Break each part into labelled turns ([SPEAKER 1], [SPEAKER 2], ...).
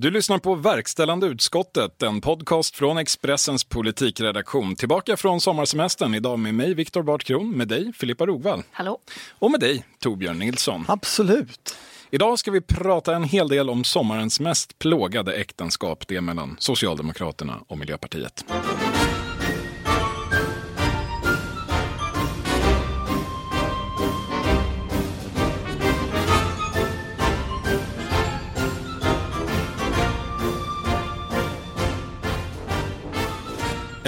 [SPEAKER 1] Du lyssnar på Verkställande utskottet, en podcast från Expressens politikredaktion. Tillbaka från sommarsemestern, idag med mig Viktor Bartkron, med dig Filippa Rogvall.
[SPEAKER 2] Hallå.
[SPEAKER 1] Och med dig Torbjörn Nilsson.
[SPEAKER 3] Absolut.
[SPEAKER 1] Idag ska vi prata en hel del om sommarens mest plågade äktenskap, det mellan Socialdemokraterna och Miljöpartiet.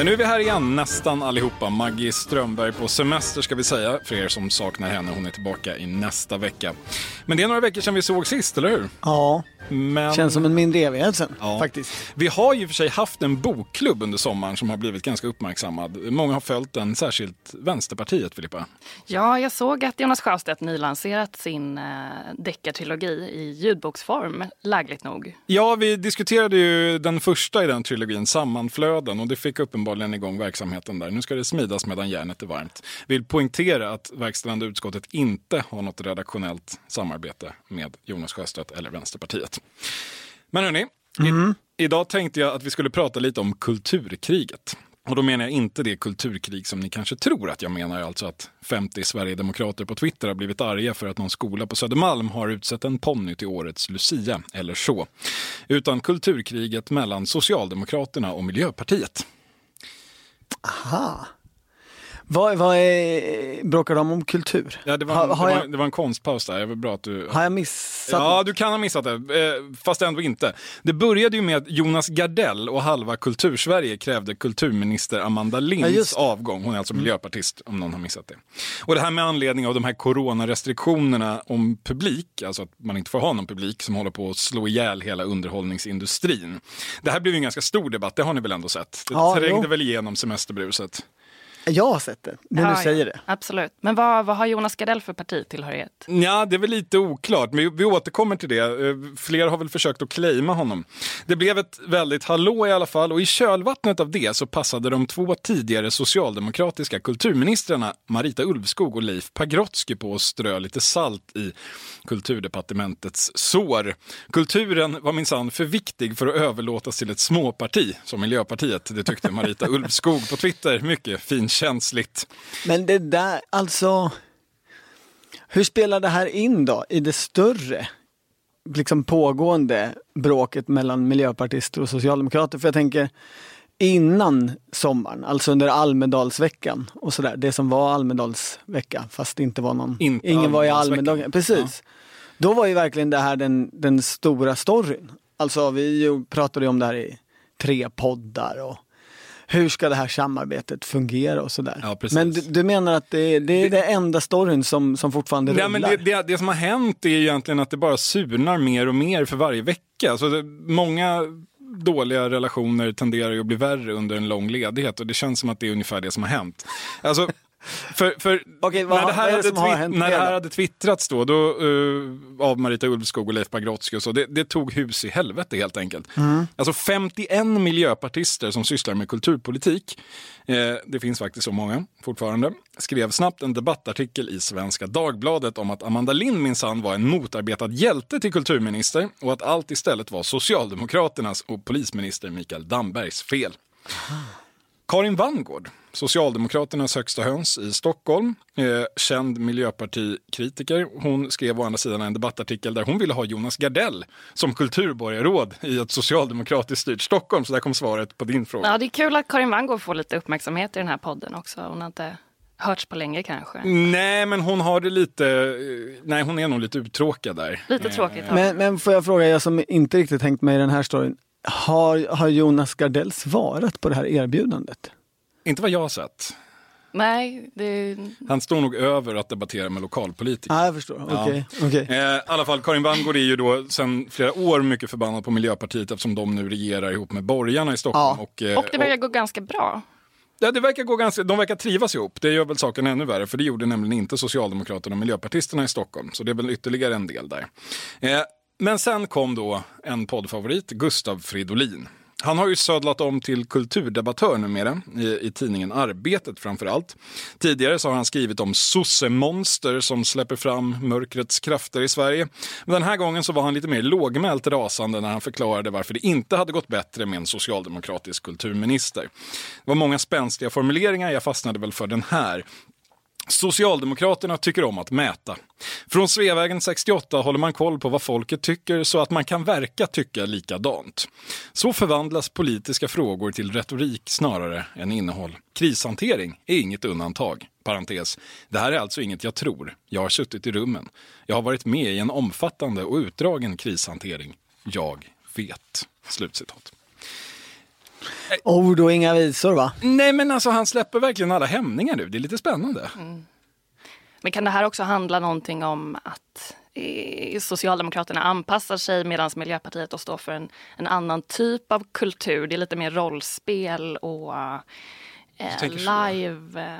[SPEAKER 1] Ja, nu är vi här igen, nästan allihopa. Maggie Strömberg på semester ska vi säga, för er som saknar henne. Hon är tillbaka i nästa vecka. Men det är några veckor sedan vi såg sist, eller hur?
[SPEAKER 3] Ja,
[SPEAKER 1] men...
[SPEAKER 3] känns som en mindre evighet sen
[SPEAKER 1] Ja.
[SPEAKER 3] faktiskt.
[SPEAKER 1] Vi har ju för sig haft en bokklubb under sommaren som har blivit ganska uppmärksammad. Många har följt den, särskilt Vänsterpartiet, Filippa.
[SPEAKER 2] Ja, jag såg att Jonas Sjöstedt nylanserat sin eh, deckartrilogi i ljudboksform, lägligt nog.
[SPEAKER 1] Ja, vi diskuterade ju den första i den trilogin, Sammanflöden, och det fick uppenbarligen igång verksamheten där. Nu ska det smidas medan järnet är varmt. Vill poängtera att verkställande utskottet inte har något redaktionellt samarbete med Jonas Sjöstedt eller Vänsterpartiet. Men hörni, i, idag tänkte jag att vi skulle prata lite om kulturkriget. Och då menar jag inte det kulturkrig som ni kanske tror att jag menar, alltså att 50 Sverigedemokrater på Twitter har blivit arga för att någon skola på Södermalm har utsett en ponny till årets Lucia, eller så. Utan kulturkriget mellan Socialdemokraterna och Miljöpartiet.
[SPEAKER 3] Aha. Vad, vad är, bråkar de om kultur?
[SPEAKER 1] Ja, det, var,
[SPEAKER 3] har,
[SPEAKER 1] det, var,
[SPEAKER 3] jag,
[SPEAKER 1] det var en konstpaus där, det var bra att du...
[SPEAKER 3] har jag missat
[SPEAKER 1] Ja, du kan ha missat det, eh, fast ändå inte. Det började ju med att Jonas Gardell och halva Kultursverige krävde kulturminister Amanda
[SPEAKER 3] Ja,
[SPEAKER 1] Linds.
[SPEAKER 3] Mm.
[SPEAKER 1] avgång. Hon är alltså miljöpartist, om någon har missat det. Och det här med anledning av de här coronarestriktionerna om publik, alltså att man inte får ha någon publik som håller på att slå ihjäl hela underhållningsindustrin. Det här blev ju en ganska stor debatt, det har ni väl ändå sett? Det
[SPEAKER 3] Ja,
[SPEAKER 1] trängde
[SPEAKER 3] jo.
[SPEAKER 1] väl igenom semesterbruset.
[SPEAKER 3] Jag har sett det, när
[SPEAKER 2] Ja,
[SPEAKER 3] du säger
[SPEAKER 2] ja,
[SPEAKER 3] det.
[SPEAKER 2] Absolut. Men vad, vad har Jonas Gardell för partitillhörighet?
[SPEAKER 1] Ja, det är väl lite oklart, men vi återkommer till det. Eh, Fler har väl försökt att claima honom. Det blev ett väldigt hallå i alla fall och i kölvattnet av det så passade de två tidigare socialdemokratiska kulturministrarna Marita Ulvskog och Leif Pagrotsky på att strö lite salt i kulturdepartementets sår. Kulturen var minsann för viktig för att överlåtas till ett småparti som Miljöpartiet. Det tyckte Marita Ulvskog på Twitter. Mycket finkänsligt.
[SPEAKER 3] Men det där, alltså. Hur spelar det här in då i det större, liksom pågående bråket mellan miljöpartister och socialdemokrater? För jag tänker innan sommaren, alltså under Almedalsveckan och sådär, det som var Almedalsvecka fast det inte var någon,
[SPEAKER 1] Inte
[SPEAKER 3] ingen var i. Almedalen, precis. Då var ju verkligen det här den, den stora storyn. Alltså vi ju pratade ju om det här i tre poddar och hur ska det här samarbetet fungera och sådär.
[SPEAKER 1] Ja,
[SPEAKER 3] men du, du menar att det, det är det, enda storyn som, som fortfarande
[SPEAKER 1] Nej,
[SPEAKER 3] rullar?
[SPEAKER 1] men det, det, det som har hänt är egentligen att det bara surnar mer och mer för varje vecka. Det, många dåliga relationer tenderar ju att bli värre under en lång ledighet och det känns som att det är ungefär det som har hänt. Alltså, för, för
[SPEAKER 3] Okej, vad-
[SPEAKER 1] när, det här
[SPEAKER 3] det
[SPEAKER 1] hade twitt- när det här hade twittrats då, då eh, av Marita Ulvskog och Leif Pagrotsky och så, det, det tog hus i helvete helt enkelt.
[SPEAKER 3] Mm.
[SPEAKER 1] Alltså 51 miljöpartister som sysslar med kulturpolitik, eh, det finns faktiskt så många fortfarande, skrev snabbt en debattartikel i Svenska Dagbladet om att Amanda Lind minsann var en motarbetad hjälte till kulturminister och att allt istället var Socialdemokraternas och polisminister Mikael Dambergs fel. Karin Vangård, Socialdemokraternas högsta höns i Stockholm, eh, känd miljöpartikritiker. Hon skrev å andra sidan en debattartikel där hon ville ha Jonas Gardell som kulturborgarråd i ett socialdemokratiskt styrt Stockholm. Så där kom svaret på din fråga.
[SPEAKER 2] Ja, det är kul att Karin Wanngård får lite uppmärksamhet i den här podden också. Hon har inte hörts på länge kanske.
[SPEAKER 1] Nej, men hon har det lite... eh, Nej, hon är nog lite uttråkad där.
[SPEAKER 2] Lite
[SPEAKER 1] Eh,
[SPEAKER 2] tråkigt. Ja.
[SPEAKER 3] Men, men får jag fråga, jag som inte riktigt hängt med i den här storyn. Har, har Jonas Gardell svarat på det här erbjudandet?
[SPEAKER 1] Inte vad jag har sett.
[SPEAKER 2] Nej, det...
[SPEAKER 1] Han står nog över att debattera med lokalpolitiker.
[SPEAKER 3] Ja, jag förstår.
[SPEAKER 1] Ja.
[SPEAKER 3] Okej.
[SPEAKER 1] Eh, I alla fall, Karin Wanngård är ju då sedan flera år mycket förbannad på Miljöpartiet eftersom de nu regerar ihop med borgarna i Stockholm.
[SPEAKER 3] Ja.
[SPEAKER 1] Och, eh,
[SPEAKER 2] Och det börjar gå ganska bra.
[SPEAKER 1] Ja, det verkar gå ganska, de verkar trivas ihop. Det gör väl saken ännu värre, för det gjorde nämligen inte Socialdemokraterna och Miljöpartisterna i Stockholm. Så det är väl ytterligare en del där. Eh, men sen kom då en poddfavorit, Gustav Fridolin. Han har ju södlat om till kulturdebattör numera, i, i tidningen Arbetet framför allt. Tidigare så har han skrivit om sossemonster som släpper fram mörkrets krafter i Sverige. Men den här gången så var han lite mer lågmält rasande när han förklarade varför det inte hade gått bättre med en socialdemokratisk kulturminister. Det var många spänstiga formuleringar, jag fastnade väl för den här. Socialdemokraterna tycker om att mäta. Från Sveavägen 68 håller man koll på vad folket tycker så att man kan verka tycka likadant. Så förvandlas politiska frågor till retorik snarare än innehåll. Krishantering är inget undantag. Parentes. Det här är alltså inget jag tror. Jag har suttit i rummen. Jag har varit med i en omfattande och utdragen krishantering. Jag vet. Slutcitat.
[SPEAKER 3] Ord och inga visor va?
[SPEAKER 1] Nej men alltså han släpper verkligen alla hämningar nu. Det är lite spännande.
[SPEAKER 2] Mm. Men kan det här också handla någonting om att eh, Socialdemokraterna anpassar sig medan Miljöpartiet då står för en, en annan typ av kultur? Det är lite mer rollspel och eh, live.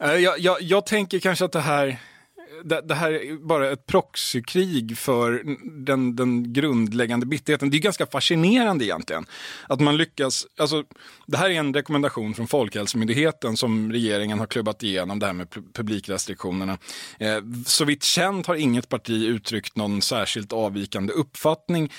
[SPEAKER 1] Eh. Jag, jag, jag tänker kanske att det här det, det, här är bara ett proxykrig för den, den grundläggande bitterheten. Det är ganska fascinerande egentligen. Att man lyckas, alltså, det här är en rekommendation från Folkhälsomyndigheten som regeringen har klubbat igenom, det här med publikrestriktionerna. Eh, så vitt känt har inget parti uttryckt någon särskilt avvikande uppfattning.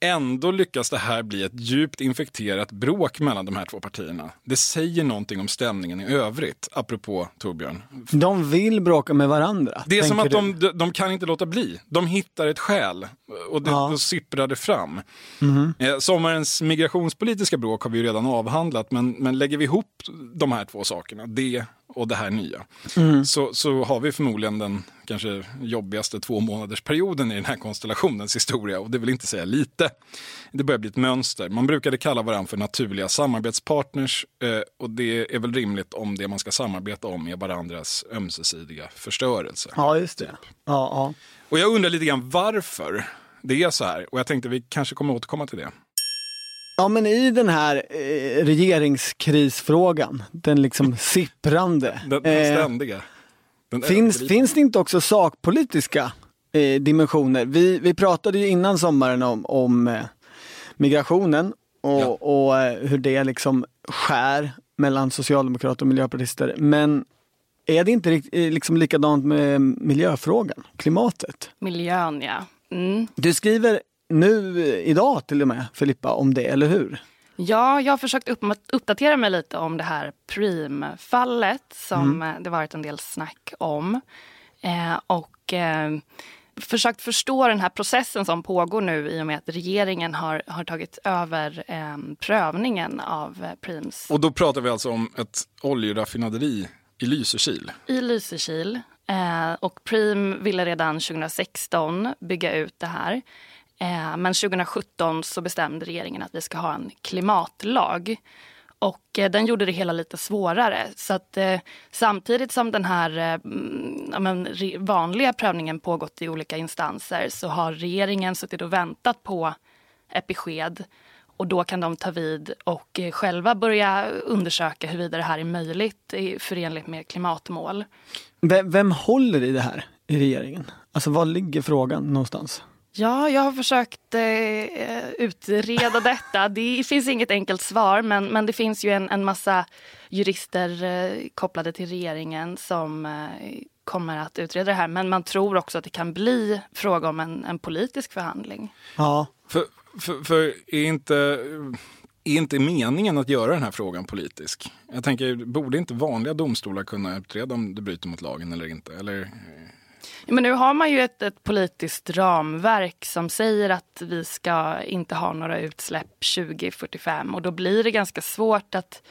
[SPEAKER 1] Ändå lyckas det här bli ett djupt infekterat bråk mellan de här två partierna. Det säger någonting om stämningen i övrigt, apropå Torbjörn.
[SPEAKER 3] De vill bråka med varandra.
[SPEAKER 1] Det är som att de, de, kan inte låta bli. De hittar ett skäl och det, ja. då sipprar det fram. Mm. Eh, sommarens migrationspolitiska bråk har vi redan avhandlat, men, men lägger vi ihop de här två sakerna, det och det här nya, mm. så, så har vi förmodligen den kanske jobbigaste två månaders perioden i den här konstellationens historia och det vill inte säga lite. Det börjar bli ett mönster. Man brukade kalla varandra för naturliga samarbetspartners eh, och det är väl rimligt om det man ska samarbeta om är varandras ömsesidiga förstörelse.
[SPEAKER 3] Ja, just det. Typ. Ja, ja.
[SPEAKER 1] Och jag undrar lite grann varför det är så här och jag tänkte vi kanske kommer återkomma till det.
[SPEAKER 3] Ja men i den här eh, regeringskrisfrågan, den liksom sipprande.
[SPEAKER 1] Den, den ständiga. Eh,
[SPEAKER 3] den finns, finns det inte också sakpolitiska eh, dimensioner? Vi, vi pratade ju innan sommaren om, om eh, migrationen och, ja. och eh, hur det liksom skär mellan socialdemokrater och miljöpartister. Men är det inte eh, liksom likadant med miljöfrågan, klimatet?
[SPEAKER 2] Miljön ja. Mm.
[SPEAKER 3] Du skriver nu idag till och med, Filippa, om det, eller hur?
[SPEAKER 2] Ja, jag har försökt upp, uppdatera mig lite om det här Preem-fallet som mm. Eh, det varit en del snack om. Eh, och eh, försökt förstå den här processen som pågår nu i och med att regeringen har, har tagit över eh, prövningen av eh, Preems.
[SPEAKER 1] Och då pratar vi alltså om ett oljeraffinaderi i Lysekil?
[SPEAKER 2] I Lysekil. Eh, och Preem ville redan 2016 bygga ut det här. Eh, men 2017 så bestämde regeringen att vi ska ha en klimatlag. Och eh, den gjorde det hela lite svårare. Så att eh, samtidigt som den här mm, ja, men, vanliga prövningen pågått i olika instanser så har regeringen suttit och väntat på ett besked. Och då kan de ta vid och själva börja undersöka huruvida det här är möjligt förenligt med klimatmål.
[SPEAKER 3] Vem, vem håller i det här i regeringen? Alltså var ligger frågan någonstans?
[SPEAKER 2] Ja, jag har försökt eh, utreda detta. Det finns inget enkelt svar men, men det finns ju en, en massa jurister eh, kopplade till regeringen som eh, kommer att utreda det här. Men man tror också att det kan bli fråga om en, en politisk förhandling.
[SPEAKER 1] Ja. För, för, för är, inte, är inte meningen att göra den här frågan politisk? Jag tänker, borde inte vanliga domstolar kunna utreda om det bryter mot lagen eller inte? Eller
[SPEAKER 2] Ja, men nu har man ju ett, ett, politiskt ramverk som säger att vi ska inte ha några utsläpp 2045 och då blir det ganska svårt att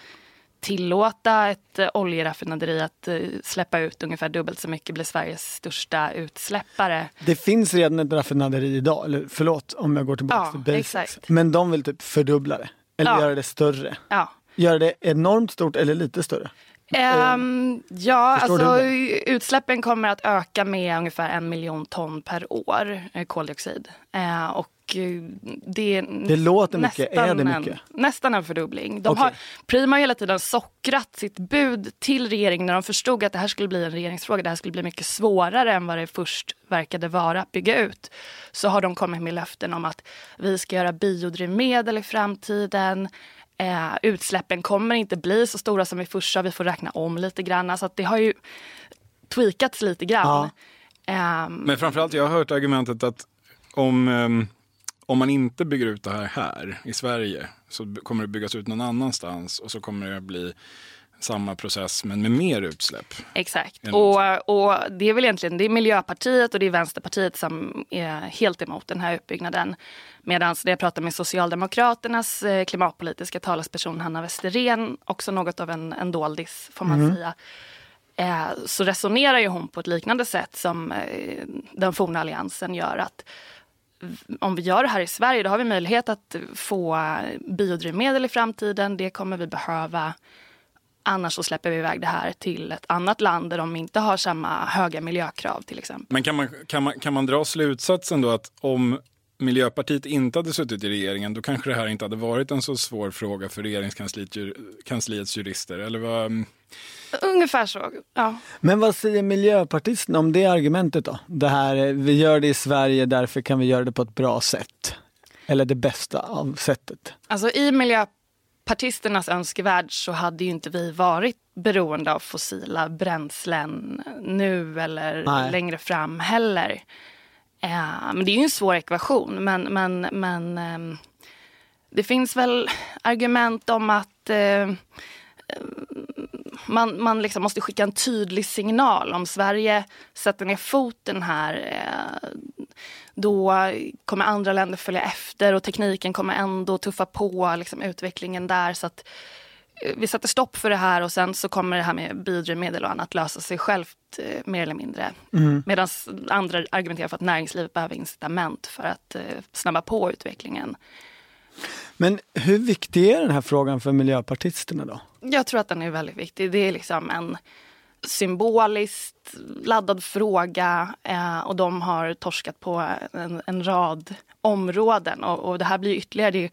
[SPEAKER 2] tillåta ett eh, oljeraffinaderi att eh, släppa ut ungefär dubbelt så mycket, blir Sveriges största utsläppare.
[SPEAKER 3] Det finns redan ett raffinaderi idag, eller förlåt om jag går tillbaka ja, till basics. Exakt. Men de vill typ fördubbla det, eller ja. göra det större.
[SPEAKER 2] Ja.
[SPEAKER 3] Göra det enormt stort eller lite större?
[SPEAKER 2] Um, ja, alltså utsläppen kommer att öka med ungefär en miljon ton per år eh, koldioxid. Uh, och eh, det,
[SPEAKER 3] det låter mycket, är det mycket?
[SPEAKER 2] En, nästan en fördubbling. De
[SPEAKER 3] okay.
[SPEAKER 2] har, Prima har hela tiden sockrat sitt bud till regeringen när de förstod att det här skulle bli en regeringsfråga. Det här skulle bli mycket svårare än vad det först verkade vara att bygga ut. Så har de kommit med löften om att vi ska göra biodrivmedel i framtiden. Eh, utsläppen kommer inte bli så stora som vi först sa. Vi får räkna om lite grann. Så att det har ju tweakats lite grann.
[SPEAKER 1] Ja. Um, Men framförallt, jag har hört argumentet att om, um, om man inte bygger ut det här här i Sverige så kommer det byggas ut någon annanstans och så kommer det bli samma process men med mer utsläpp.
[SPEAKER 2] Exakt. Och, och det är väl egentligen det är Miljöpartiet och det är Vänsterpartiet som är helt emot den här utbyggnaden. Medan det jag pratade med Socialdemokraternas eh, klimatpolitiska talesperson Hanna Westerén, också något av en, en doldis får man mm. säga, eh, så resonerar ju hon på ett liknande sätt som eh, den forna alliansen gör. att om vi gör det här i Sverige då har vi möjlighet att få biodrivmedel i framtiden. Det kommer vi behöva. Annars så släpper vi iväg det här till ett annat land där de inte har samma höga miljökrav till exempel.
[SPEAKER 1] Men kan man, kan man, kan man dra slutsatsen då att om Miljöpartiet inte hade suttit i regeringen då kanske det här inte hade varit en så svår fråga för regeringskansliets jurister? Eller vad?
[SPEAKER 2] Ungefär så, ja.
[SPEAKER 3] Men vad säger miljöpartisterna om det argumentet då? Det här, vi gör det i Sverige, därför kan vi göra det på ett bra sätt. Eller det bästa av sättet.
[SPEAKER 2] Alltså i miljöpartisternas önskevärld så hade ju inte vi varit beroende av fossila bränslen nu eller Nej. längre fram heller. Eh, men det är ju en svår ekvation. Men, men, men eh, det finns väl argument om att eh, man, man liksom måste skicka en tydlig signal. Om Sverige sätter ner foten här eh, då kommer andra länder följa efter och tekniken kommer ändå tuffa på liksom, utvecklingen där. Så att eh, vi sätter stopp för det här och sen så kommer det här med biodrivmedel och annat lösa sig självt eh, mer eller mindre. Mm. Medan andra argumenterar för att näringslivet behöver incitament för att snabba på utvecklingen.
[SPEAKER 3] Men hur viktig är den här frågan för miljöpartisterna då?
[SPEAKER 2] Jag tror att den är väldigt viktig. Det är liksom en symboliskt laddad fråga eh, och de har torskat på en, en rad områden och, och, det här blir ytterligare det är,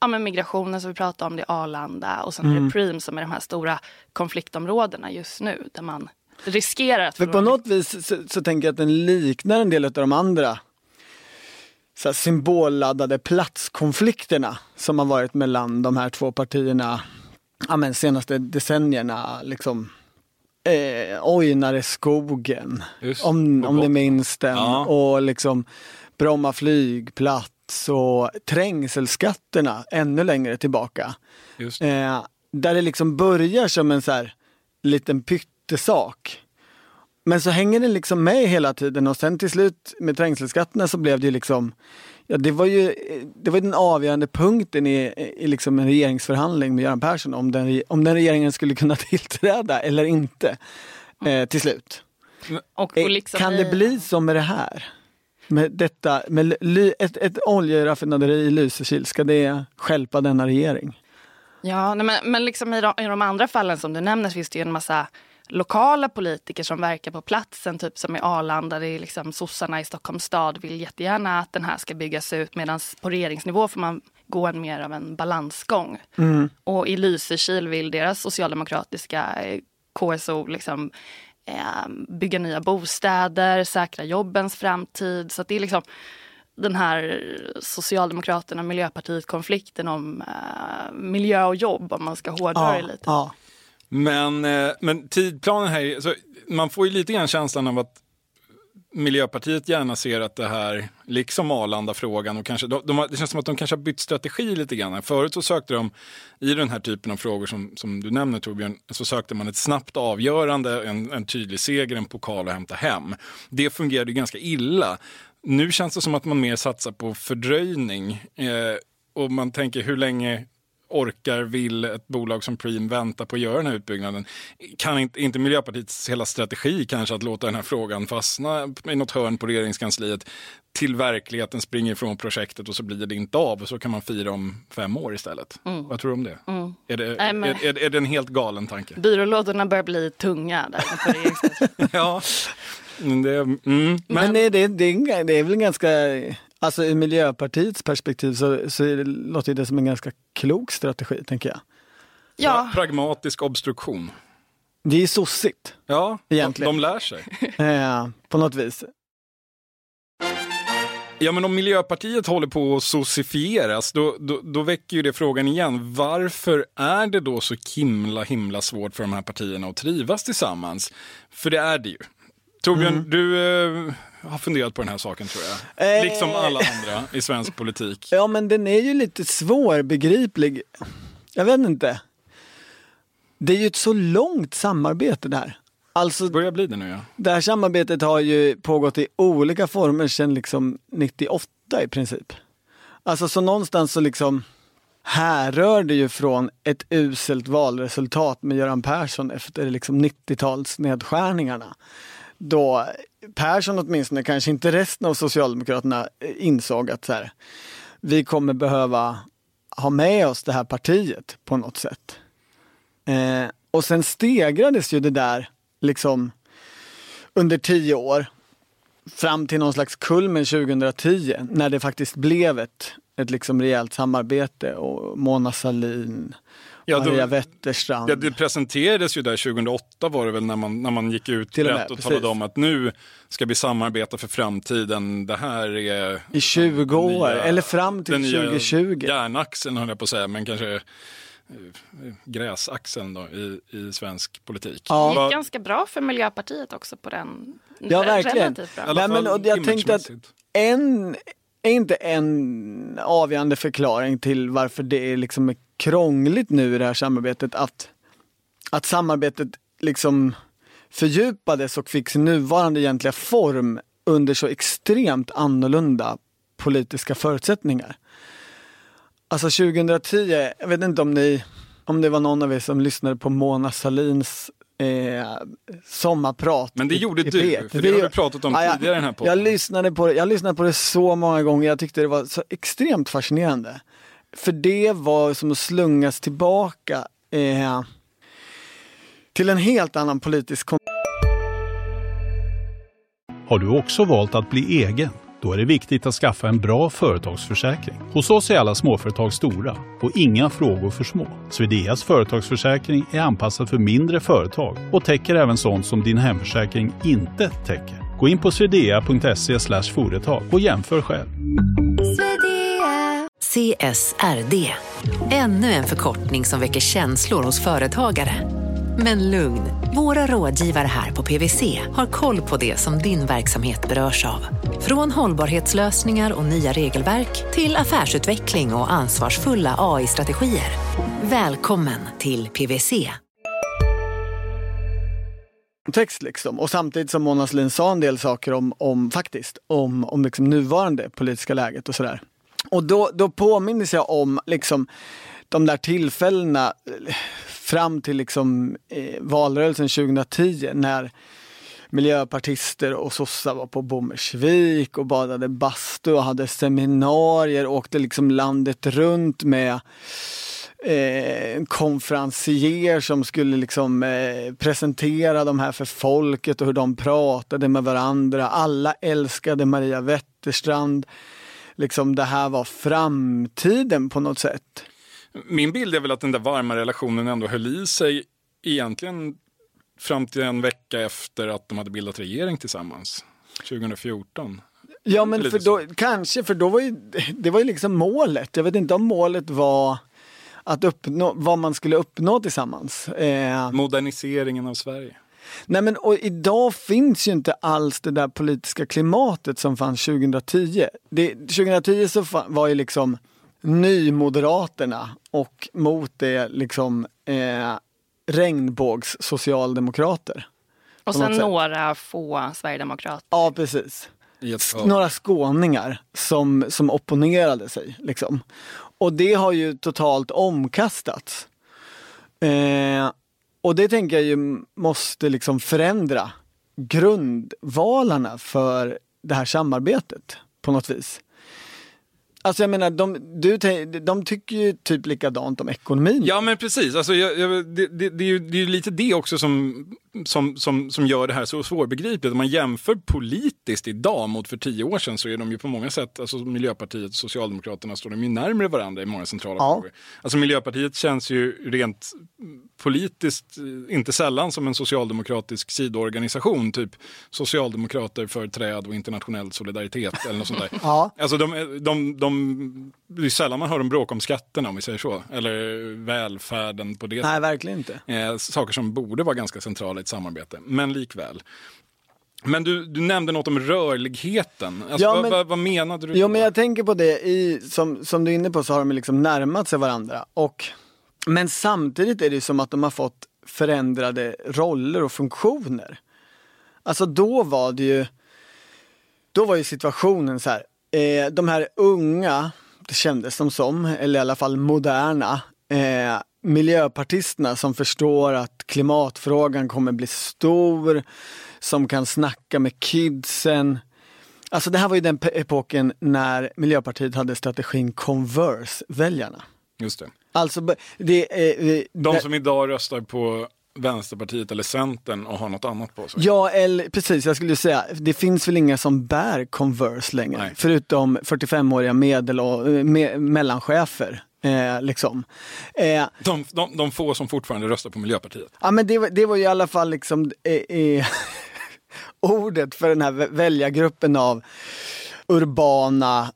[SPEAKER 2] ja, men migrationen som vi pratade om, det är Arlanda och sen mm. är det mm. Preem som är de här stora konfliktområdena just nu där man riskerar att...
[SPEAKER 3] För på något vis så, så tänker jag att den liknar en del av de andra så symbolladdade platskonflikterna som har varit mellan de här två partierna ja, men senaste decennierna. Liksom, eh, Ojnareskogen, om, om ni minns den. Ja. Och liksom Bromma flygplats och trängselskatterna ännu längre tillbaka. Eh, där det liksom börjar som en så här liten pyttesak men så hänger det liksom med hela tiden och sen till slut med trängselskatterna så blev det ju liksom Ja, det var ju det var den avgörande punkten i, i liksom en regeringsförhandling med Göran Persson om den, om den regeringen skulle kunna tillträda eller inte eh, till slut. Och, och liksom kan det bli så med det här? Med detta, med ly, ett, ett oljeraffinaderi i Lysekil, ska det skälpa denna regering?
[SPEAKER 2] Ja, men, men liksom i, de, i de andra fallen som du nämner finns det ju en massa lokala politiker som verkar på platsen, typ som i Arlanda, det är liksom sossarna i Stockholms stad vill jättegärna att den här ska byggas ut medan på regeringsnivå får man gå en mer av en balansgång. Mm. Och i Lysekil vill deras socialdemokratiska eh, KSO liksom eh, bygga nya bostäder, säkra jobbens framtid. Så det är liksom den här Socialdemokraterna Miljöpartiet konflikten om eh, miljö och jobb om man ska hårdra ja, det lite. Ja.
[SPEAKER 1] Men, eh, men tidplanen här, så man får ju lite grann känslan av att Miljöpartiet gärna ser att det här, liksom Arlanda-frågan, och kanske, de, de, det känns som att de kanske har bytt strategi lite grann. Förut så sökte de, i den här typen av frågor som, som du nämner Torbjörn, så sökte man ett snabbt avgörande, en, en tydlig seger, en pokal att hämta hem. Det fungerade ganska illa. Nu känns det som att man mer satsar på fördröjning. Eh, och man tänker hur länge orkar, vill ett bolag som Preem vänta på att göra den här utbyggnaden? Kan inte, inte Miljöpartiets hela strategi kanske att låta den här frågan fastna i något hörn på regeringskansliet till verkligheten springer ifrån projektet och så blir det inte av och så kan man fira om fem år istället. Mm. Vad tror du om det? Mm. Är, det Nej, men... är, är, är, det en helt galen tanke?
[SPEAKER 2] Byrålådorna börjar bli tunga där på regeringskansliet.
[SPEAKER 1] ja. Det, mm,
[SPEAKER 3] men, men det, det, det, är väl ganska Alltså ur Miljöpartiets perspektiv så, så låter det som en ganska klok strategi, tänker jag.
[SPEAKER 2] Ja,
[SPEAKER 1] Pragmatisk obstruktion.
[SPEAKER 3] Det är sossigt,
[SPEAKER 1] Ja,
[SPEAKER 3] Egentligen.
[SPEAKER 1] De, de lär sig.
[SPEAKER 3] eh, på något vis.
[SPEAKER 1] Ja, men om Miljöpartiet håller på att socifieras, då, då, då väcker ju det frågan igen. Varför är det då så himla, himla svårt för de här partierna att trivas tillsammans? För det är det ju. Torbjörn,
[SPEAKER 3] Mm.
[SPEAKER 1] du eh, har funderat på den här saken tror jag.
[SPEAKER 3] Eh.
[SPEAKER 1] Liksom alla andra i svensk politik.
[SPEAKER 3] Ja, men den är ju lite svårbegriplig. Jag vet inte. Det är ju ett så långt samarbete där. Alltså,
[SPEAKER 1] Det börjar bli det nu ja.
[SPEAKER 3] det här samarbetet har ju pågått i olika former sedan liksom 98 i princip. Alltså så någonstans så liksom härrör det ju från ett uselt valresultat med Göran Persson efter liksom 90-tals nedskärningarna. Då Persson åtminstone, kanske inte resten av Socialdemokraterna, eh, insåg att så här, vi kommer behöva ha med oss det här partiet på något sätt. Eh, och sen stegrades ju det där liksom under tio år fram till någon slags kulmen 2010 när det faktiskt blev ett, ett liksom rejält samarbete och Mona Sahlin,
[SPEAKER 1] Ja, då-
[SPEAKER 3] Maria Wetterstrand.
[SPEAKER 1] Ja, det presenterades ju där 2008 var det väl när man, när man gick ut
[SPEAKER 3] Till och med,
[SPEAKER 1] och talade om att nu ska vi samarbeta för framtiden. Det här är
[SPEAKER 3] I 20 år, eller fram till
[SPEAKER 1] den nya
[SPEAKER 3] 2020.
[SPEAKER 1] Järnaxeln höll jag på att säga, men kanske eh, gräsaxeln då i, i svensk politik.
[SPEAKER 2] det
[SPEAKER 3] Ja.
[SPEAKER 2] gick
[SPEAKER 1] Vad-
[SPEAKER 2] ganska bra för Miljöpartiet också på den.
[SPEAKER 3] Ja, verkligen.
[SPEAKER 2] Bra.
[SPEAKER 3] Nej, men, och jag tänkte att en, är inte en avgörande förklaring till varför det är liksom är krångligt nu i det här samarbetet att, att samarbetet liksom fördjupades och fick sin nuvarande egentliga form under så extremt annorlunda politiska förutsättningar. Alltså 2010, jag vet inte om ni, om det var någon av er som lyssnade på Mona Salins eh, sommarprat.
[SPEAKER 1] Men det
[SPEAKER 3] i-
[SPEAKER 1] gjorde
[SPEAKER 3] i
[SPEAKER 1] du,
[SPEAKER 3] P1.
[SPEAKER 1] för det har vi pratat om tidigare i den här podden.
[SPEAKER 3] Jag lyssnade, på det, jag lyssnade på det så många gånger, jag tyckte det var så extremt fascinerande. För det var som att slungas tillbaka eh, till en helt annan politisk
[SPEAKER 4] Har du också valt att bli egen? Då är det viktigt att skaffa en bra företagsförsäkring. Hos oss är alla småföretag stora och inga frågor för små. Swedeas företagsförsäkring är anpassad för mindre företag och täcker även sånt som din hemförsäkring inte täcker. Gå in på swedea.se företag och jämför själv.
[SPEAKER 5] CSRD. Ännu en förkortning som väcker känslor hos företagare. Men lugn, våra rådgivare här på PWC har koll på det som din verksamhet berörs av. Från hållbarhetslösningar och nya regelverk till affärsutveckling och ansvarsfulla AI-strategier. Välkommen till PWC.
[SPEAKER 3] text liksom. Och samtidigt som Mona Sahlin sa en del saker om, om faktiskt, om, om liksom nuvarande politiska läget och sådär. Och då, då påminner jag om liksom de där tillfällena eh, fram till liksom eh, valrörelsen 2010 när miljöpartister och sossar var på Bommersvik och badade bastu och hade seminarier och åkte liksom landet runt med eh, konferencier som skulle liksom eh, presentera de här för folket och hur de pratade med varandra. Alla älskade Maria Wetterstrand. Liksom det här var framtiden på något sätt.
[SPEAKER 1] Min bild är väl att den där varma relationen ändå höll i sig egentligen fram till en vecka efter att de hade bildat regering tillsammans. 2014.
[SPEAKER 3] Ja men för då, kanske, för då var ju, det var ju liksom målet. Jag vet inte om målet var att uppnå, vad man skulle uppnå tillsammans. Eh,
[SPEAKER 1] Moderniseringen av Sverige.
[SPEAKER 3] Nej men och idag finns ju inte alls det där politiska klimatet som fanns 2010. Det, 2010 så fa- var ju liksom nymoderaterna och mot det liksom eh, regnbågssocialdemokrater.
[SPEAKER 2] Och sen några få sverigedemokrater.
[SPEAKER 3] Ja precis.
[SPEAKER 1] Ett,
[SPEAKER 3] Några skåningar som, som opponerade sig. Liksom. Och det har ju totalt omkastats. Eh, och det tänker jag ju måste liksom förändra grundvalarna för det här samarbetet på något vis. Alltså jag menar, de, du, de tycker ju typ likadant om ekonomin.
[SPEAKER 1] Ja men precis, alltså, jag, jag, det, det, det, är ju, det är ju lite det också som som, som, som gör det här så svårbegripligt. Om man jämför politiskt idag mot för tio år sedan så är de ju på många sätt, alltså Miljöpartiet och Socialdemokraterna står de ju närmare varandra i många centrala
[SPEAKER 3] Ja.
[SPEAKER 1] frågor. Alltså Miljöpartiet känns ju rent politiskt eh, inte sällan som en socialdemokratisk sidoorganisation, typ Socialdemokrater för träd och internationell solidaritet eller något sånt där.
[SPEAKER 3] Ja.
[SPEAKER 1] Alltså de, de, de, det är sällan man hör dem bråka om skatterna om vi säger så, eller välfärden på det
[SPEAKER 3] Nej, verkligen inte.
[SPEAKER 1] Eh, saker som borde vara ganska centrala ett samarbete, men likväl. Men du, du nämnde något om rörligheten. Alltså,
[SPEAKER 3] Ja, men-
[SPEAKER 1] vad, vad menade du?
[SPEAKER 3] Jo
[SPEAKER 1] då?
[SPEAKER 3] men jag tänker på det, i, som, som du är inne på så har de liksom närmat sig varandra. Och, men samtidigt är det som att de har fått förändrade roller och funktioner. Alltså då var det ju, då var ju situationen så här, eh, de här unga, det kändes som som, eller i alla fall moderna, eh, miljöpartisterna som förstår att klimatfrågan kommer bli stor, som kan snacka med kidsen. Alltså det här var ju den epoken när Miljöpartiet hade strategin Converse-väljarna.
[SPEAKER 1] Just det.
[SPEAKER 3] Alltså det, eh,
[SPEAKER 1] De som idag röstar på Vänsterpartiet eller Centern och har något annat på sig.
[SPEAKER 3] Ja, eller precis, jag skulle säga, det finns väl inga som bär Converse längre.
[SPEAKER 1] Nej.
[SPEAKER 3] Förutom 45-åriga medel och eh, me, mellanchefer. Eh, liksom. eh,
[SPEAKER 1] De, de, de få som fortfarande röstar på Miljöpartiet.
[SPEAKER 3] ja, men det, var- det var ju i alla fall liksom eh, eh, ordet för den här vä- väljargruppen av urbana,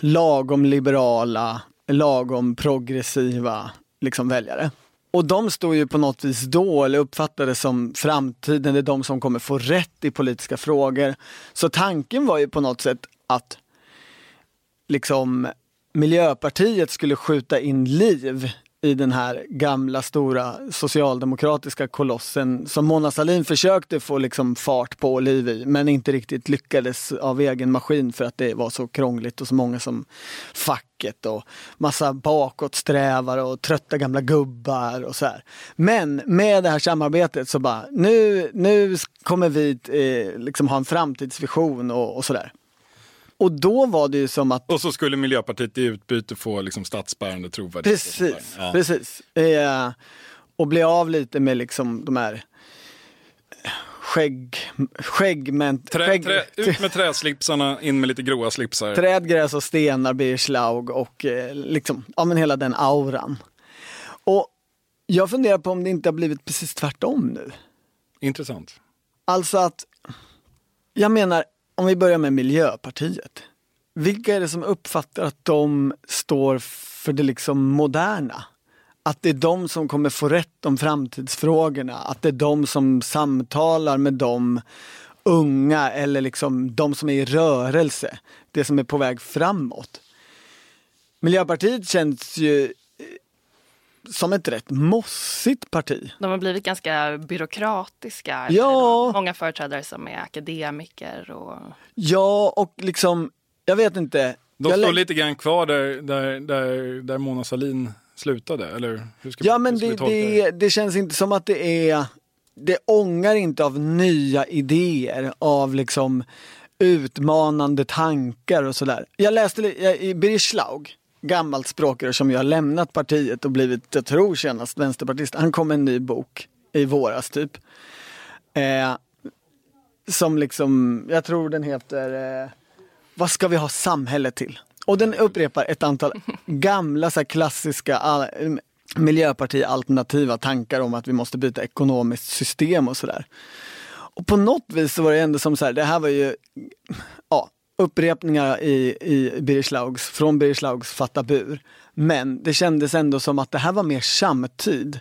[SPEAKER 3] lagom liberala, lagom progressiva liksom väljare. Och de stod ju på något vis då, eller uppfattades som framtiden, det är de som kommer få rätt i politiska frågor. Så tanken var ju på något sätt att liksom Miljöpartiet skulle skjuta in liv i den här gamla stora socialdemokratiska kolossen som Mona Sahlin försökte få liksom fart på och liv i men inte riktigt lyckades av egen maskin för att det var så krångligt och så många som facket och massa bakåtsträvare och trötta gamla gubbar och så här. Men med det här samarbetet så bara nu, nu kommer vi eh, liksom ha en framtidsvision och, och sådär. Och då var det ju som att
[SPEAKER 1] Och så skulle Miljöpartiet i utbyte få liksom statsbärande trovärdighet.
[SPEAKER 3] Precis,
[SPEAKER 1] Ja.
[SPEAKER 3] precis. Eh, och bli av lite med liksom de här skägg, skäggment,
[SPEAKER 1] Trä,
[SPEAKER 3] skägg,
[SPEAKER 1] trä, ut med träslipsarna, in med lite gråa slipsar.
[SPEAKER 3] träd, gräs och stenar, Birger Schlaug och eh, liksom, ja men hela den auran. Och jag funderar på om det inte har blivit precis tvärtom nu.
[SPEAKER 1] Intressant.
[SPEAKER 3] Alltså att, jag menar, om vi börjar med Miljöpartiet. Vilka är det som uppfattar att de står för det liksom moderna? Att det är de som kommer få rätt om framtidsfrågorna, att det är de som samtalar med de unga eller liksom de som är i rörelse, det som är på väg framåt. Miljöpartiet känns ju som ett rätt mossigt parti.
[SPEAKER 2] De har blivit ganska byråkratiska.
[SPEAKER 3] Ja.
[SPEAKER 2] Många företrädare som är akademiker och
[SPEAKER 3] Ja, och liksom, jag vet inte.
[SPEAKER 1] De
[SPEAKER 3] jag
[SPEAKER 1] står lite grann kvar där, där, där, där Mona Sahlin slutade, eller hur ska,
[SPEAKER 3] Ja
[SPEAKER 1] hur
[SPEAKER 3] men det, det, det känns inte som att det är, det ångar inte av nya idéer, av liksom utmanande tankar och sådär. Jag läste jag- i Birger Schlaug, gammalt språkrör som ju har lämnat partiet och blivit, jag tror senast vänsterpartist, han kom med en ny bok i våras typ. Eh, som liksom, jag tror den heter eh, Vad ska vi ha samhället till? Och den upprepar ett antal gamla så här, klassiska all, miljöparti-alternativa tankar om att vi måste byta ekonomiskt system och sådär. Och på något vis så var det ändå som så här, det här var ju ja, upprepningar i, i Birger Schlaugs, från Birger Schlaugs Fatta bur. Men det kändes ändå som att det här var mer samtid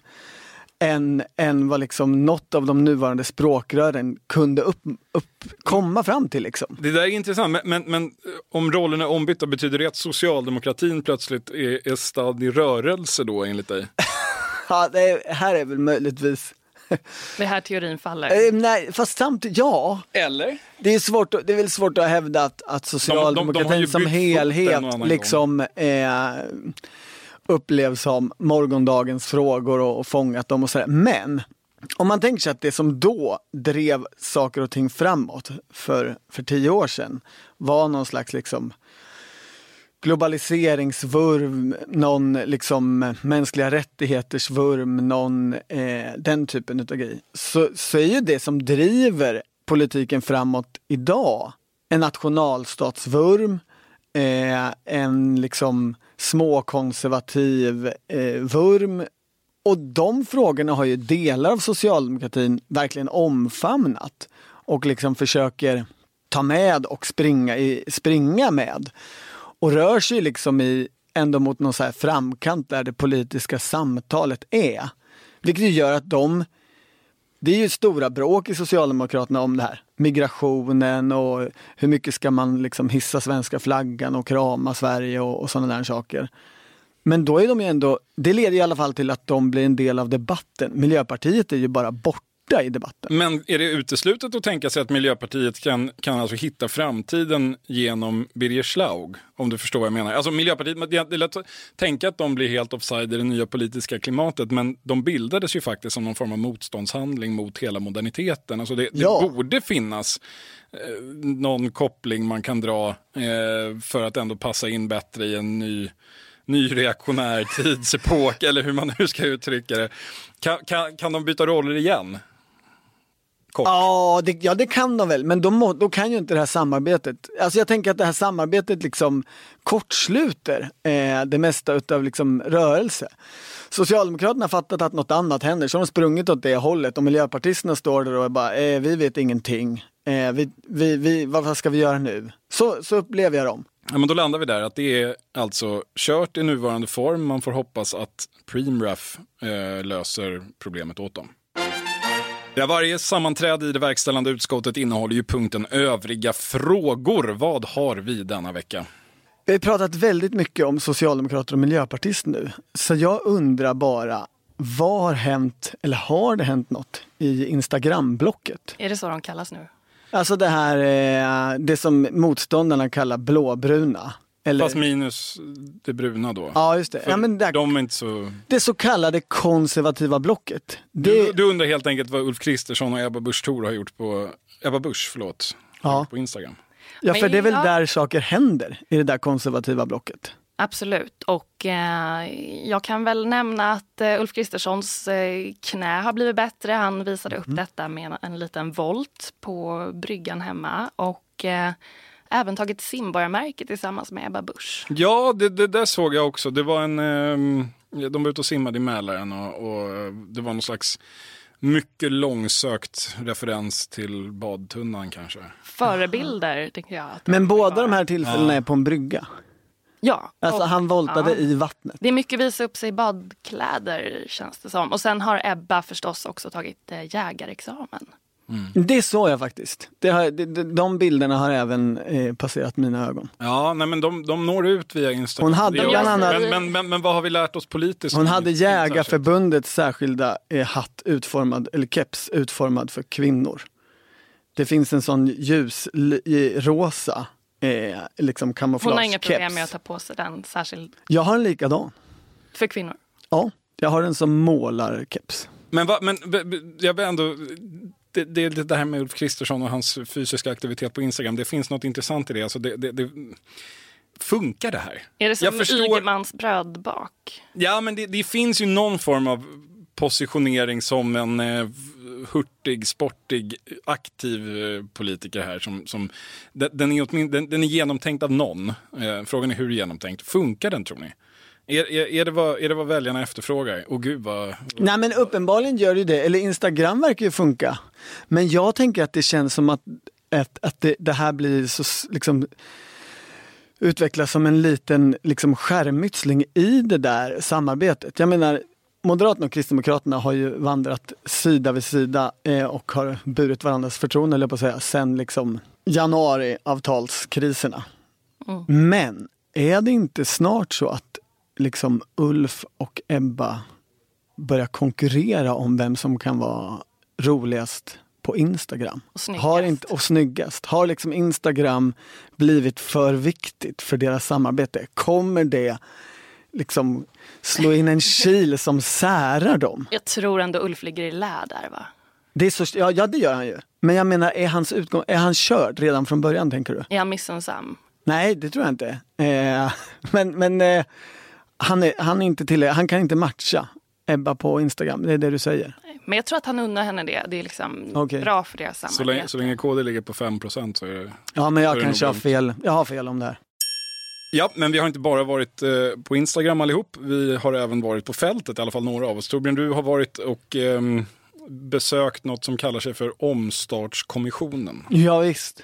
[SPEAKER 3] än, än vad liksom något av de nuvarande språkrören kunde upp, upp, komma fram till. Liksom.
[SPEAKER 1] Det där är intressant, men, men, men eh, om rollerna är ombytta, betyder det att socialdemokratin plötsligt är, är stadd i rörelse då enligt dig?
[SPEAKER 3] Ja, det är, här är väl möjligtvis
[SPEAKER 2] det här teorin faller.
[SPEAKER 3] Eh, nej, fast samtidigt, ja.
[SPEAKER 1] Eller?
[SPEAKER 3] Det är, svårt, det är väl svårt att hävda att, att socialdemokratin
[SPEAKER 1] de har ju
[SPEAKER 3] som helhet liksom eh, upplevs som morgondagens frågor och, och fångat dem och sådär. Men om man tänker sig att det som då drev saker och ting framåt för, för tio år sedan var någon slags liksom globaliseringsvurm, någon liksom mänskliga rättigheters vurm, någon eh, den typen av grej. Så, så är ju det som driver politiken framåt idag en nationalstatsvurm, eh, en liksom småkonservativ eh, vurm. Och de frågorna har ju delar av socialdemokratin verkligen omfamnat och liksom försöker ta med och springa, i, springa med. Och rör sig liksom i, ändå mot någon så här framkant där det politiska samtalet är. Vilket gör att de det är ju stora bråk i Socialdemokraterna om det här. Migrationen och hur mycket ska man liksom hissa svenska flaggan och krama Sverige och, och sådana där saker. Men då är de ju ändå, det leder i alla fall till att de blir en del av debatten. Miljöpartiet är ju bara borta i debatten.
[SPEAKER 1] Men är det uteslutet att tänka sig att Miljöpartiet kan, kan alltså hitta framtiden genom Birger Schlaug? Om du förstår vad jag menar. Alltså Miljöpartiet, det är lätt att tänka att de blir helt offside i det nya politiska klimatet, men de bildades ju faktiskt som någon form av motståndshandling mot hela moderniteten. Alltså det, det
[SPEAKER 3] Ja.
[SPEAKER 1] borde finnas eh, någon koppling man kan dra eh, för att ändå passa in bättre i en ny ny reaktionär tidsepok, eller hur man nu ska uttrycka det. Kan, kan, kan de byta roller igen? Kort.
[SPEAKER 3] Ja det, ja, det kan de väl, men då, må, då kan ju inte det här samarbetet, alltså jag tänker att det här samarbetet liksom kortsluter eh, det mesta utav liksom rörelse. Socialdemokraterna har fattat att något annat händer, så de har sprungit åt det hållet och miljöpartisterna står där och är bara, eh, vi vet ingenting, eh, vi, vi, vi, vad, ska vi göra nu? Så, så upplever jag dem.
[SPEAKER 1] Ja, men då landar vi där att det är alltså kört i nuvarande form. Man får hoppas att Preemraff eh, löser problemet åt dem. Ja, varje sammanträde i det verkställande utskottet innehåller ju punkten övriga frågor. Vad har vi denna vecka?
[SPEAKER 3] Vi har pratat väldigt mycket om socialdemokrater och miljöpartister nu. Så jag undrar bara, vad har hänt, eller har det hänt något i Instagram-blocket?
[SPEAKER 2] Är det så de kallas nu?
[SPEAKER 3] Alltså det här, eh, det som motståndarna kallar blåbruna. Eller,
[SPEAKER 1] Fast minus det bruna då.
[SPEAKER 3] ja, just det.
[SPEAKER 1] För
[SPEAKER 3] Ja, men där,
[SPEAKER 1] De är inte så...
[SPEAKER 3] Det så kallade konservativa blocket. Det,
[SPEAKER 1] Du, du undrar helt enkelt vad Ulf Kristersson och Ebba Busch Thor har gjort på... Ebba Busch, förlåt.
[SPEAKER 3] Ja.
[SPEAKER 1] På Instagram.
[SPEAKER 3] ja, för det är väl
[SPEAKER 2] Ja.
[SPEAKER 3] där saker händer, i det där konservativa blocket.
[SPEAKER 2] Absolut. Och eh, jag kan väl nämna att eh, Ulf Kristerssons eh, knä har blivit bättre. Han visade upp detta med en liten volt på bryggan hemma. Och eh, även tagit simborgarmärke tillsammans med Ebba Busch.
[SPEAKER 1] Ja, det, det där såg jag också. Det var en... ehm, de var ute och simmade i Mälaren och, och eh, det var någon slags mycket långsökt referens till badtunnan kanske.
[SPEAKER 2] Förebilder, tycker jag. att
[SPEAKER 3] Men båda
[SPEAKER 2] var.
[SPEAKER 3] de här tillfällena är på en brygga.
[SPEAKER 2] Ja.
[SPEAKER 3] Alltså
[SPEAKER 2] och-
[SPEAKER 3] han voltade
[SPEAKER 2] ja.
[SPEAKER 3] i vattnet.
[SPEAKER 2] Det är mycket visa upp sig i badkläder känns det som. Och sen har Ebba förstås också tagit eh, jägarexamen.
[SPEAKER 3] Det såg jag faktiskt. Det har, det, det, de bilderna har även eh, passerat mina ögon.
[SPEAKER 1] Ja, nej, men de, de når ut via Instagram.
[SPEAKER 3] Hon hade
[SPEAKER 2] bland
[SPEAKER 1] de.
[SPEAKER 3] annat-
[SPEAKER 1] Men, men, men, men vad har vi lärt oss politiskt?
[SPEAKER 3] Hon hade. Jägarförbundets särskilda eh, hatt utformad, eller keps utformad för kvinnor. Det finns en sån ljus li- i rosa eh, liksom
[SPEAKER 2] Hon har inga problem med att ta på sig den, särskilt
[SPEAKER 3] Jag har en likadan.
[SPEAKER 2] för kvinnor.
[SPEAKER 3] Ja, jag har den som målarkeps.
[SPEAKER 1] Men, va, men jag vill ändå... Det, det, det här med Ulf Kristersson och hans fysiska aktivitet på Instagram, det finns något intressant i det. Alltså det, det, det funkar det här?
[SPEAKER 2] Är det som
[SPEAKER 1] Jag förstår-
[SPEAKER 2] Ygemans brödbak?
[SPEAKER 1] Ja, men det, det finns ju någon form av positionering som en eh, hurtig, sportig, aktiv eh, politiker här. Som, som, den, den, är åtmin, den, den är genomtänkt av någon. Eh, frågan är hur genomtänkt. Funkar den tror ni? Är, är, är, det, vad, är det vad väljarna efterfrågar? Och gud vad...
[SPEAKER 3] Nej men uppenbarligen gör det ju det, eller Instagram verkar ju funka. Men jag tänker att det känns som att, att, att det, det här blir så liksom utvecklas som en liten liksom, skärmytsling i det där samarbetet. Jag menar, Moderaterna och Kristdemokraterna har ju vandrat sida vid sida eh, och har burit varandras förtroende, eller på att säga, sen liksom januariavtalskriserna. Men är det inte snart så att liksom Ulf och Ebba börjar konkurrera om vem som kan vara roligast på Instagram?
[SPEAKER 2] Och snyggast.
[SPEAKER 3] Har inte, och snyggast. Har liksom Instagram blivit för viktigt för deras samarbete? Kommer det liksom slå in en kil som särar dem?
[SPEAKER 2] Jag tror ändå Ulf ligger i lä där va?
[SPEAKER 3] Det är så, ja, ja, det gör han ju. Men jag menar, är hans utgång, är han körd redan från början tänker du?
[SPEAKER 2] Är han missunnsam?
[SPEAKER 3] Nej, det tror jag inte. Eh, men men eh, han, är, han, är inte till, han kan inte matcha Ebba på Instagram, det är det du säger.
[SPEAKER 2] Men jag tror att han unnar henne det. Det är liksom
[SPEAKER 3] Okej.
[SPEAKER 2] bra för deras
[SPEAKER 1] Så
[SPEAKER 2] samarbete.
[SPEAKER 1] länge, så länge KD ligger på 5 så är det...
[SPEAKER 3] Ja, men jag kanske har fel. Jag har fel om det här.
[SPEAKER 1] Ja, men vi har inte bara varit eh, på Instagram allihop. Vi har även varit på fältet, i alla fall några av oss. Torbjörn, du har varit och ehm, besökt något som kallar sig för Omstartskommissionen.
[SPEAKER 3] Ja, visst.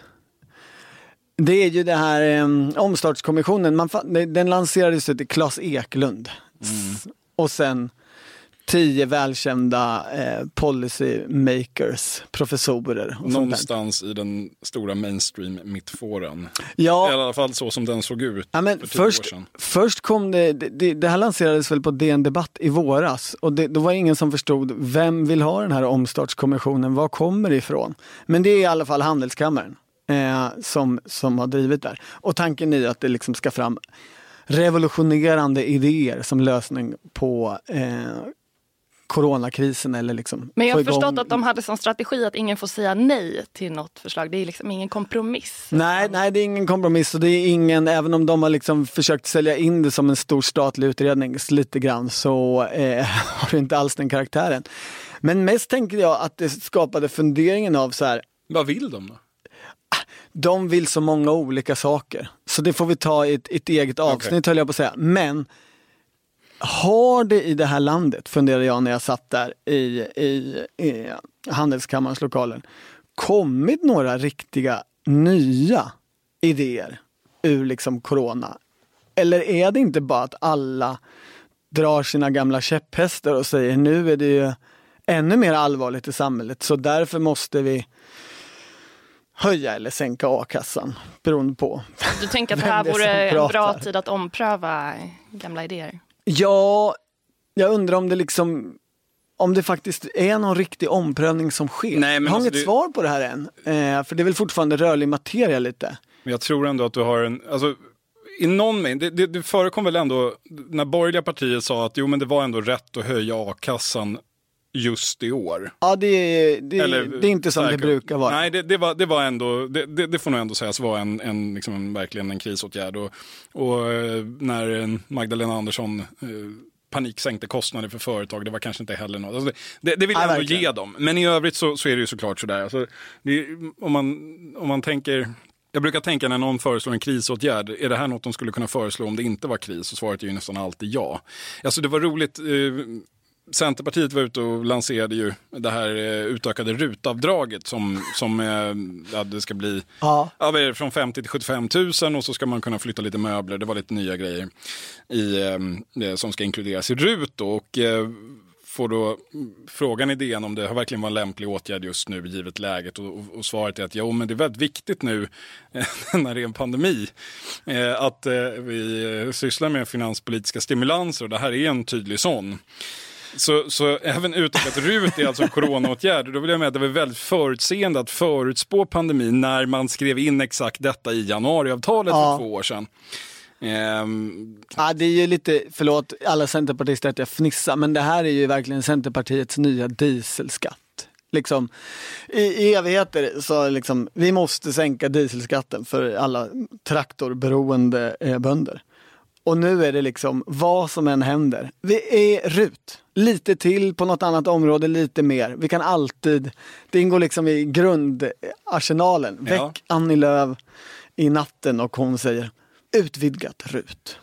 [SPEAKER 3] Det är ju det här eh, omstartskommissionen, man, det- den lanserades till Claes Eklund. S- Och sen tio välkända eh, policy makers, professorer. Och.
[SPEAKER 1] Någonstans i den stora mainstream-mittfåran. I
[SPEAKER 3] Ja,
[SPEAKER 1] alla fall så som den såg ut
[SPEAKER 3] Ja, men
[SPEAKER 1] för tio år
[SPEAKER 3] först,
[SPEAKER 1] sedan.
[SPEAKER 3] först kom det, det- det, det här lanserades väl på DN Debatt i våras och det, då var ingen som förstod vem vill ha den här omstartskommissionen, var kommer det ifrån? Men det är i alla fall Handelskammaren eh, som, som har drivit där. Och tanken är ju att det liksom ska fram revolutionerande idéer som lösning på eh, coronakrisen eller liksom
[SPEAKER 2] Men jag har
[SPEAKER 3] igång-
[SPEAKER 2] förstått att de hade som strategi att ingen får säga nej till något förslag. Det är liksom ingen kompromiss.
[SPEAKER 3] Nej, nej, det är ingen kompromiss och det är ingen, även om de har liksom försökt sälja in det som en stor statlig utredning lite grann så eh, har det inte alls den karaktären. Men mest tänker jag att det skapade funderingen av så här,
[SPEAKER 1] Vad vill de då?
[SPEAKER 3] De vill så många olika saker. Så det får vi ta i ett, ett eget avsnitt höll jag på att säga. Men har det i det här landet, funderade jag när jag satt där i, i, i Handelskammarens lokaler, kommit några riktiga nya idéer ur liksom corona? Eller är det inte bara att alla drar sina gamla käpphästar och säger nu är det ju ännu mer allvarligt i samhället så därför måste vi höja eller sänka a-kassan beroende på.
[SPEAKER 2] Du tänker att det här
[SPEAKER 3] det
[SPEAKER 2] vore en bra tid att ompröva gamla idéer?
[SPEAKER 3] Ja, jag undrar om det liksom om det faktiskt är någon riktig omprövning som sker.
[SPEAKER 1] Nej, men
[SPEAKER 3] jag har
[SPEAKER 1] alltså
[SPEAKER 3] inget
[SPEAKER 1] det-
[SPEAKER 3] svar på det här än. Eh, för det är väl fortfarande rörlig materia lite.
[SPEAKER 1] Men jag tror ändå att du har en, alltså i någon mening, det, det, det förekom väl ändå när borgerliga partier sa att jo men det var ändå rätt att höja a-kassan just i år.
[SPEAKER 3] Ja, det är, det,
[SPEAKER 1] Eller,
[SPEAKER 3] det är inte som det
[SPEAKER 1] verkar-
[SPEAKER 3] brukar vara.
[SPEAKER 1] Nej, det, det, var, det var ändå, det, det, det får nog ändå sägas vara en, en, liksom en, verkligen en krisåtgärd. Och, och eh, när eh, Magdalena Andersson eh, paniksänkte kostnader för företag, det var kanske inte heller något. Alltså det, det, det vill jag
[SPEAKER 3] Nej,
[SPEAKER 1] ändå
[SPEAKER 3] verkligen.
[SPEAKER 1] ge dem. Men i övrigt så, så är det ju såklart sådär. Alltså, det, om, man, om man tänker jag brukar tänka när någon föreslår en krisåtgärd, är det här något de skulle kunna föreslå om det inte var kris? Och svaret är ju nästan alltid ja. Alltså det var roligt, Centerpartiet var ute och lanserade ju det här eh, utökade rutavdraget som, som eh, ja, det ska bli
[SPEAKER 3] Ja.
[SPEAKER 1] ja, från 50 till 75 000 och så ska man kunna flytta lite möbler. Det var lite nya grejer i, eh, som ska inkluderas i RUT. Och, får då frågan i DN om det har verkligen var en lämplig åtgärd just nu givet läget och, och, och svaret är att jo men det är väldigt viktigt nu när det är en pandemi att vi sysslar med finanspolitiska stimulanser och det här är en tydlig sån. Så, så även utökat RUT är alltså en coronaåtgärd. Då vill jag med att det var väldigt förutseende att förutspå pandemin när man skrev in exakt detta i januariavtalet
[SPEAKER 3] Ja.
[SPEAKER 1] för två år sedan. Ehm,
[SPEAKER 3] Ja, det är ju lite, förlåt alla centerpartister att jag fnissar, men det här är ju verkligen Centerpartiets nya dieselskatt. Liksom, i, I evigheter så liksom, vi måste sänka dieselskatten för alla traktorberoende eh, bönder. Och nu är det liksom vad som än händer. Vi är RUT. Lite till på något annat område, lite mer. Vi kan alltid, det ingår liksom i grundarsenalen. Väck
[SPEAKER 1] Ja.
[SPEAKER 3] Annie Lööf i natten och hon säger utvidgat RUT.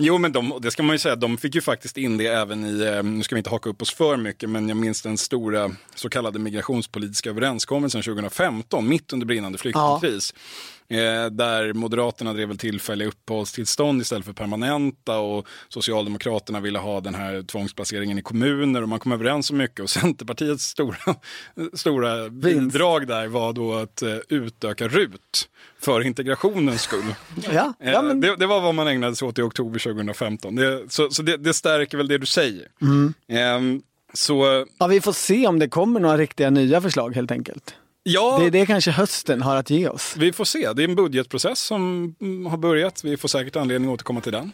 [SPEAKER 1] Jo, men de, det ska man ju säga, de fick ju faktiskt in det även i, eh, nu ska vi inte haka upp oss för mycket, men jag minns den stora så kallade migrationspolitiska överenskommelsen 2015, mitt under brinnande flyktingkris. Eh, där Moderaterna drev väl tillfälliga uppehållstillstånd istället för permanenta och Socialdemokraterna ville ha den här tvångsplaceringen i kommuner och man kom överens om mycket och Centerpartiets stora, stora bidrag där var då att eh, utöka RUT för integrationens skull.
[SPEAKER 3] Ja,
[SPEAKER 1] Eh,
[SPEAKER 3] ja men
[SPEAKER 1] det, det var vad man ägnade sig åt i oktober 2015. Det, så så det, det stärker väl det du säger.
[SPEAKER 3] Mm.
[SPEAKER 1] Ehm, så
[SPEAKER 3] Ja, vi får se om det kommer några riktiga nya förslag helt enkelt.
[SPEAKER 1] Ja,
[SPEAKER 3] Det är det kanske hösten har att ge oss.
[SPEAKER 1] vi får se. Det är en budgetprocess som mm, har börjat. Vi får säkert anledning att återkomma till den.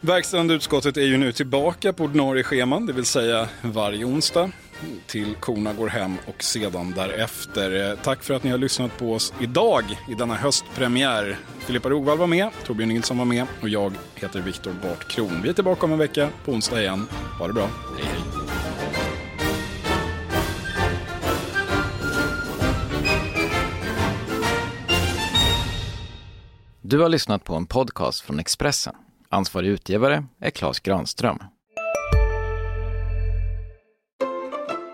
[SPEAKER 1] Verkställande utskottet är ju nu tillbaka på ordinarie scheman, det vill säga varje onsdag. till korna går hem och sedan därefter. Eh, Tack för att ni har lyssnat på oss idag i denna höstpremiär. Filippa Rogvall var med, Torbjörn Nilsson var med och jag heter Viktor Bart Kron. Vi är tillbaka om en vecka på onsdag igen. Ha det bra. Hej hej.
[SPEAKER 6] Du har lyssnat på en podcast från Expressen. Ansvarig utgivare är Klas Granström.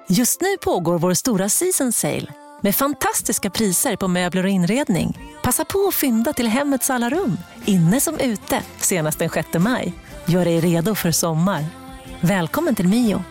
[SPEAKER 7] Just nu pågår vår stora season sale med fantastiska priser på möbler och inredning. Passa på att fynda till hemmets alla rum, inne som ute, senast den 6 maj. Gör dig redo för sommar. Välkommen till Mio.